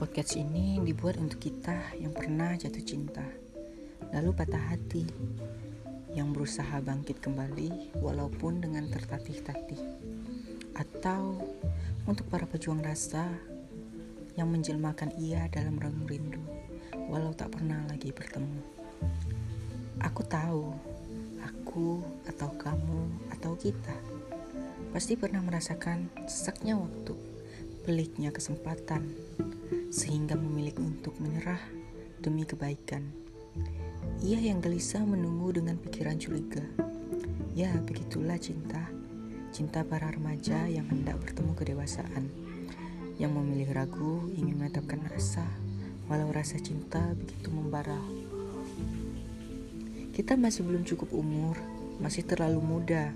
Podcast ini dibuat untuk kita yang pernah jatuh cinta, lalu patah hati, yang berusaha bangkit kembali walaupun dengan tertatih-tatih. Atau untuk para pejuang rasa yang menjelmakan ia dalam renung rindu, walau tak pernah lagi bertemu. Aku tahu, aku atau kamu atau kita pasti pernah merasakan sesaknya waktu, peliknya kesempatan, sehingga memilih untuk menyerah demi kebaikan. Ia yang gelisah menunggu dengan pikiran curiga. Ya, begitulah cinta. Cinta para remaja yang hendak bertemu kedewasaan. Yang memilih ragu ingin menetapkan rasa, walau rasa cinta begitu membara. Kita masih belum cukup umur, masih terlalu muda